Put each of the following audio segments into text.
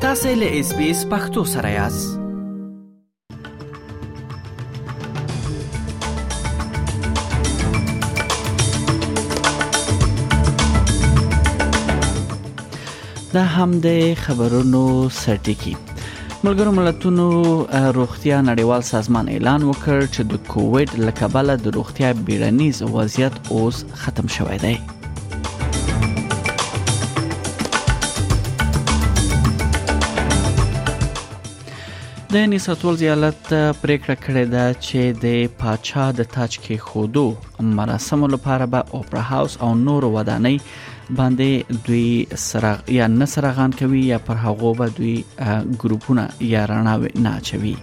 تاسو له اس بي اس پختو سره یاست دا هم د خبرونو سرټکی ملګرو ملتونو روغتیا نړیوال سازمان اعلان وکړ چې د کووډ لکبله د روغتیا بیړنیز وضعیت اوس ختم شوی دی. د نیساتولز ایالت پریکړه کړې ده چې د پاچا د تاج کې خودو مراسمو لپاره به اوپرا هاوس او نور ودانۍ باندې دوی سره یا نه سره غان کوي یا پر هغه به دوی ګروپونه یا رڼاوي نه چوي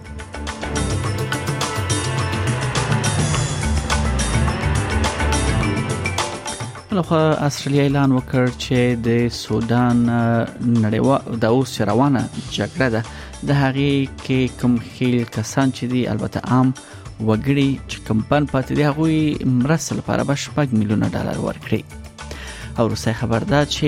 لخوا استرالیا اعلان وکړ چې د سودان نړیوال د اوس روانه جګړه ده د هغې کې کوم خیل کسان چې دي البته عام وګړي چې کمپن پاتې دي هغه مرسته لپاره به شپږ میلیونه ډالر ورکړي او روسي خبر ده چې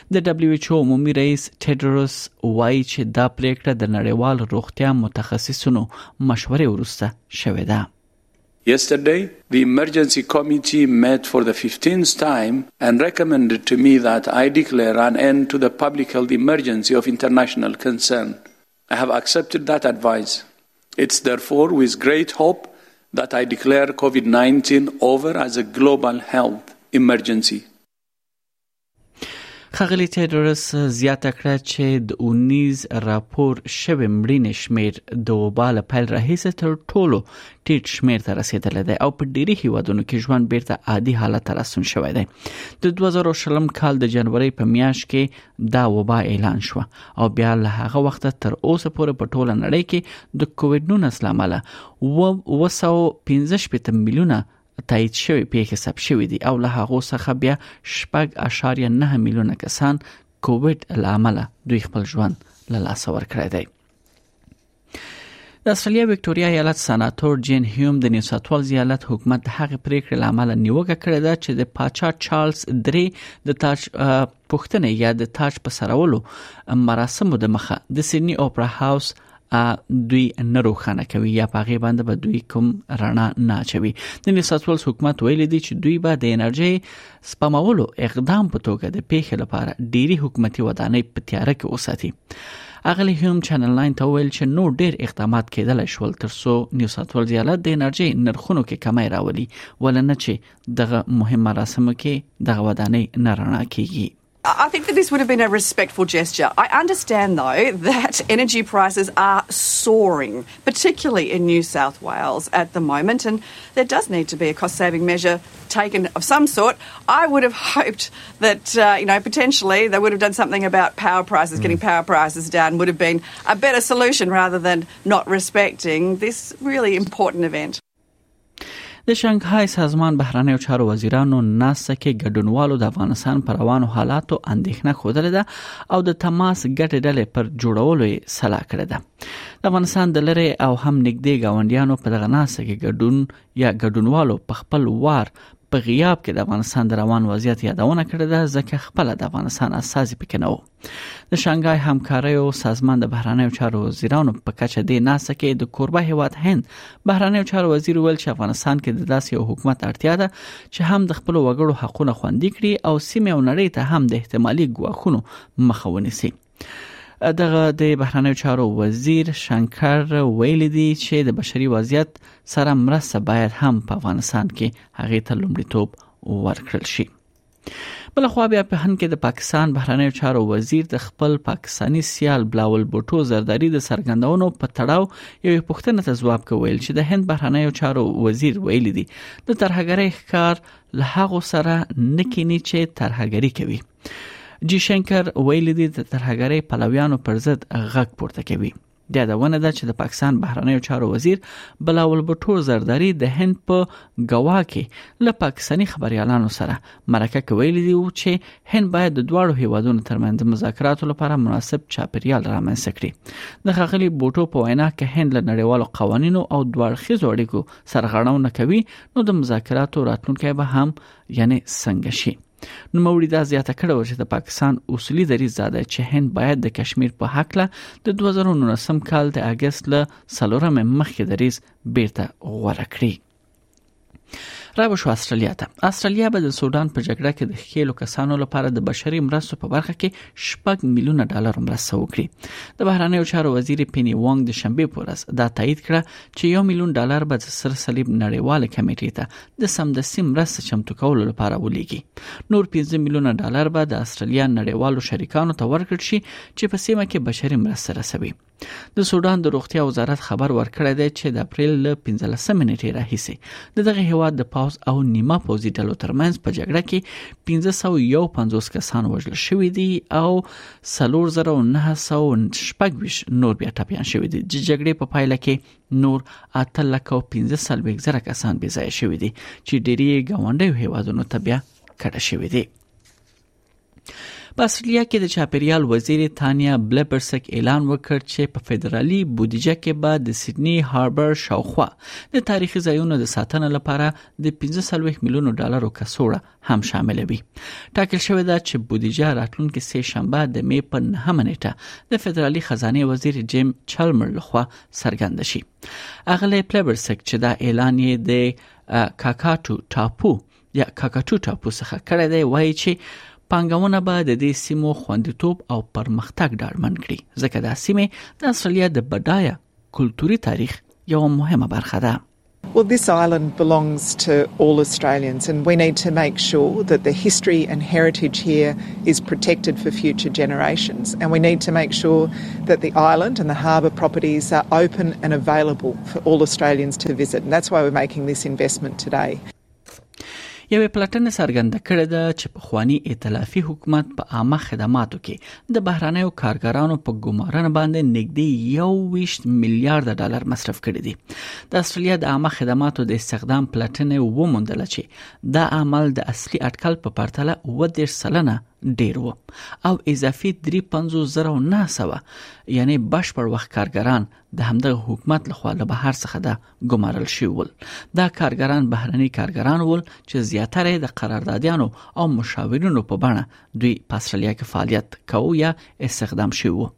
د دبليو ایچ او عمومي رئیس ټیډروس وایي چې دا پریکړه د نړیوال روغتیا متخصصینو مشورې وروسته شوې ده Yesterday, the Emergency Committee met for the 15th time and recommended to me that I declare an end to the public health emergency of international concern. I have accepted that advice. It's therefore with great hope that I declare COVID 19 over as a global health emergency. خغلی تیدورس زیاته کړه چې د اونیز راپور شوی مړینې شمیر د وبا له پیل راهیسه تر ټولو ټیټ شمیر ته رسیدلی دی او په ډیری هیوادونو کې ژوند بیرته عادي حالت ته راستون شوی دی د 2020 کال د جنوري په میاشت کې دا وبا اعلان شو او بیا له هغه وخت تر اوسه پورې په ټوله نړۍ کې د کووډ 19 لامل و 215 میلیونه تایید شوی پیښې ثبت شوې دي او له هغه څخه بیا 4.9 میلیونه کسان کووډ لامل دوی خپل ژوند له لاس ورکړی دی د استرالیا وکټوريا ایالت سناتور جین هیوم د نیو ساوث ویلز ایالت حکومت د هغې پریکړې لامل نیوکه کړې ده چې د پاچا چارلز درې د تاج پښتنه یا د تاج په سرولو مراسمو د مخه د سیدنی اوپرا هاوس دوی نه روښانه کوي یا په غي باندې به دوی کوم رڼا نه اچوي د نیساتولز حکومت ویل دي چې دوی به د انرژي سپمولو اقدام په توګه د پیښې لپاره ډيري حکومتي ودانۍ په تیاره کې وساتي اغلی هم چینل 9 ته ویل چې نو ډیر اقدامات کېدل شول ترڅو نیو ساتول زیالت د انرژي نرخونو کې کمی راولي ولنه چې دغه مهمه رسمه کې دغه ودانۍ نه رڼا کیږي I think that this would have been a respectful gesture. I understand, though, that energy prices are soaring, particularly in New South Wales at the moment, and there does need to be a cost saving measure taken of some sort. I would have hoped that, uh, you know, potentially they would have done something about power prices, mm. getting power prices down would have been a better solution rather than not respecting this really important event. د شنګهای سازمان بهرنیو چارو وزیرانو ناسته کې ګډونوالو د افغانستان پر روانو حالاتو اندېښنه خوده ده او د تماس ګټې ډلې پر جوړولو یې سلا کړې ده د افغانستان د لری او هم نګدې گاونډیانو په دغه ناسته کې ګډون یا ګډونوالو په خپل وار په غیاب کې د افغانستان د روان وضعیت یادونه کړې ده ځکه خپل د افغانستان اساسي پکې نه وو د شانګهای همکاریو سازمان د بهرانیو چارو وزیرانو په کچه دی ناسه کې د کوربه هیواد هند بهرانیو چارو وزیر ویل چې افغانستان کې د داسې یو حکومت اړتیا ده چې هم د خپل وګړو حقونه خوندي کړي او سیمه او نړۍ ته هم د احتمالي ګواښونو مخه ونیسي دغه د بهرانیو چارو وزیر شنکر ویل دي چې د بشري وضعیت سره مرسته باید هم په افغانستان کې هغه ته لومړیتوب ورکړل شي بل خو بیا په هند کې د پاکستان بهرنیو چارو وزیر د خپل پاکستانی سیال بلاول بوټو زرداری د سرګندونو په تړاو یو پښتنه ته ځواب کویل چې د هند بهرنیو چارو وزیر ویلي دي د ترهګرۍ ښکار له هغه سره نکینی چې ترهګری کوي جی شنکر ویلي دي د ترهګرۍ پلویانو پر ضد غږ پورته کوي د یادونه ده چې د پاکستان بهرنیو چارو وزیر بلاول بټو زرداری د هند په غوا کې له پاکستاني خبريالانو سره مرکه کوي دی او چې هند باید د دواړو هیوادونو ترمنځ مذاکراتو لپاره مناسب چاپیریال رامنځته کړي د خغلی بوټو په وینا کې هند له نړیوالو قوانینو او دواړخیزو اړیکو سرغړونه کوي نو د مذاکراتو راتلونکي به هم یعنی څنګه شي نوموړي دا زیاته کړې و چې د پاکستان اصولي دریځ دا دی چې هند باید د کشمیر په حق له د 2019 کال د اگست له څلورمې مخکې دریځ بیرته غوړه کړي راو شو استرالیا ته استرالیا به د سودان په جګړه کې د خېلو کسانو لپاره د بشري مرستو په برخه کې شپږ میلیونه ډالر مرسته وکړي د بهرانیو چارو وزیر پینی وانګ د شنبه په ورځ دا تایید کړه چې یو میلیون ډالر به د سر صلیب نړیواله کمیټې ته د سمدستي مرسته چمتو کولو لپاره ولیږي نور 15 میلیونه ډالر به د استرالیا نړیوالو شریکانو ته ورکړ شي چې په سیمه کې بشري مرسته رسوي د سودان د روغتیا وزارت خبر ورکړی دی چې د اپریل ل 15 نیټې راهیسې د دغه هیواد د پاوز او نیمه پوزي ډلو ترمنځ په جګړه کې 1551 کسان وژل شوې دي او 3900 نور بیا ټپيان شوې دي چې جګړې په پایله کې نور اته لک او 15 زره کسان بې ځای شوې دي چې ډېری ګاونډیو هیوادونو ته بیا کډه شوې دي په استرالیا کې د چاپیریال وزیر تانیا بلبرسک اعلان وکړ چې په فدرالي بودیجه کې به د سیدنی هاربر شاوخوا د تاریخي ځایونو د ساتنې لپاره د 15 میلیونو ډالرو کڅوړه هم شامل وي ټاکل شوې ده چې بودیجه راتلونکي سه شنبه د می په 9 نیټه د فدرالي خزانه وزیر جیم چلمر لخوا څرګند شي اغلی پلیبرسک چې دا اعلان یې د کاکاټو ټاپو یا کاکاټو ټاپو څخه کړی دی وایي چې پانګونه به د دې سیمو خوندیتوب او پرمختګ ډاډمن کړي ځکه دا سیمه د استرالیا د بډایه کلتوري تاریخ یو مهمه برخه ده Well, this island belongs to all Australians, and we need to make sure that the history and heritage here is protected for future generations. And we need to make sure that the island and the harbour properties are open and available for all Australians to visit. And that's why we're making this investment today. یوې پلټنې څرګنده کړې ده چې پخوانی ائتلافي حکومت په عامه خدماتو کې د بهرانيو کارګرانو په ګمارنه باندې نږدې یو ویشت میلیارډ ډالر مصرف کړي دي د استرالیا د عامه خدماتو د استخدام پلټنې وموندل چې دا عمل د اصلي اټکل په پرتله و ډیر سلنه ډیر وو او اضافي 35009 یعنی بشپړ وخت کارګران د همدغه حکومت لخوا له بهر څخه د ګمارل شوی ول دا کارګران بهرني کارګران ول چې زیاتره د قراردادیانو او مشاورینو په بڼه دوی په استرالیا کې فعالیت کوي یا استخدام شوی وو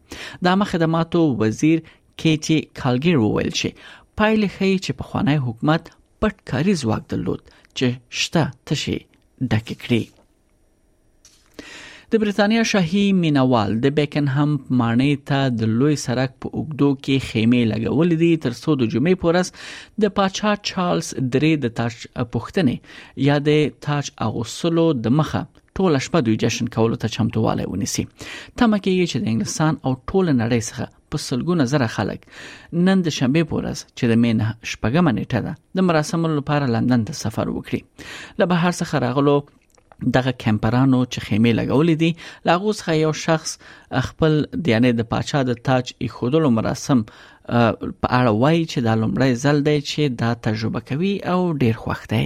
دا مخه د ماتو وزیر کیټي کالګیر وویل چې پایلې ښیي چې په خوانی حکومت پټ کاری ځواک درلود چې شته تشي ډک کړي د بریتانیا شاهي مینوال د بیکنهم ماڼۍ ته د لوی سرک په اوګدو کې خیمه لګولې دي ترڅو د جمعې پورس د پاچا چارلز درې د تاج پښتنې یا د تاج اغوسلو د مخه ټول شپه دوی جشن کولو ته چمتووالی ونیسي تمه کېږي چې د انګلستان او ټول نړۍ څخه په سلګونه زره خلک نن د شنبه په ورځ چې د مې نه شپږمه نیټه ده د مراسمو لپاره لندن ته سفر وکړي له بهر څخه راغلو دغه کمپرانو چې خیمه لګولې دي لاغو څخه یو شخص خپل د یعنی د پاچا د تاج ایښودلو مراسم په اړه وایي چې دا لومړی ځل دی چې دا تجربه کوي او ډیر خوښ دی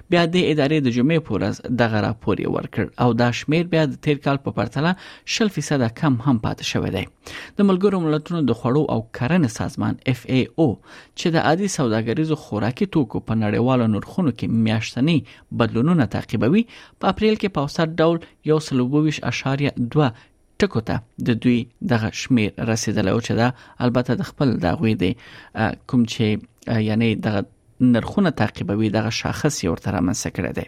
بیا د ادارې د جمعې په ورځ دغه راپور یې ورکړ او دا شمیر بیا د تیر کال په پرتله شل فیصده کم هم پاتې شوی دی د ملګرو ملتونو د خوړو او کرنې سازمان اف ای او چې د عادي سوداګریزو خوراکي توکو په نړیوالو نرخونو کې میاشتنی بدلونونه تعقیبوي په اپریل کې په اوسط ډول 122.2 ټکو ته د دوی دغه شمیر رسیدل او چې دا البته د خپل د غوي دی کوم چې یعنی دغه نرخونه تعقیبوي دغه شاخص یې ورته رامنځته کړی دی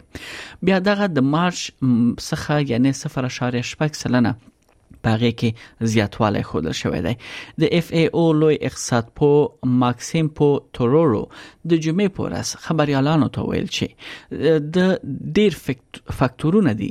بیا دغه د مارچ څخه یعنی 0.8 سلنه پاغه کې زیاتوالی خوده شوې ده د اف ای او لوی اقتصاد پو ماکسیم پو تورورو د جمعې پورس خبريالانو ته ویل چې د ډیر فاکتورونه دي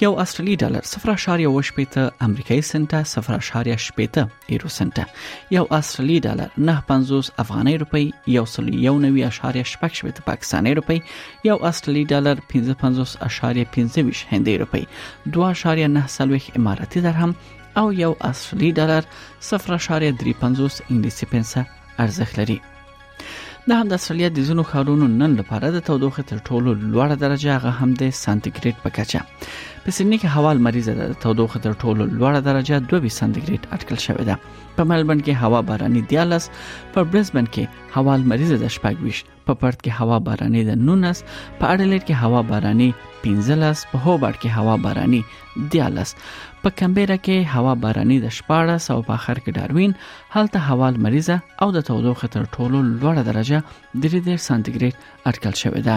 یو استرالی ډالر 0.18 امریکایي سنت 0.18 یورو سنت یو استرالی ډالر 9.50 افغاني روپی یو سل یو نوي اشاریه شپږ شپږ پاکستاني روپی یو استرالی ډالر 55.25 هندۍ روپی 2.9 اماراتي درهم او یو استرالی ډالر 0.35 انګلیسي پنسه ارزښت لري د هم د استرالیا د ځینو ښارونو نن لپاره د تودوخې تر ټولو لوړه درجه هغه هم د سانتیګریډ په کچه په سیدنی کې هوا مریضه ده تودوخه تر ټولو لوړه درجه 22 سانتیګریډ اټکل شوې ده په ملبن کې هوا باراني دیالس په برزبن کې هوا مریضه ده شپږويش په پرت کې هوا باراني ده 19 په اډلېټ کې هوا باراني 15 په هوبارت کې هوا باراني دیالس په کمبيره کې هوا باراني د 14 او په اخر کې ډاروین هلته هوا مریضه او د تودوخه تر ټولو لوړه درجه 3 سانتیګریډ اټکل شوې ده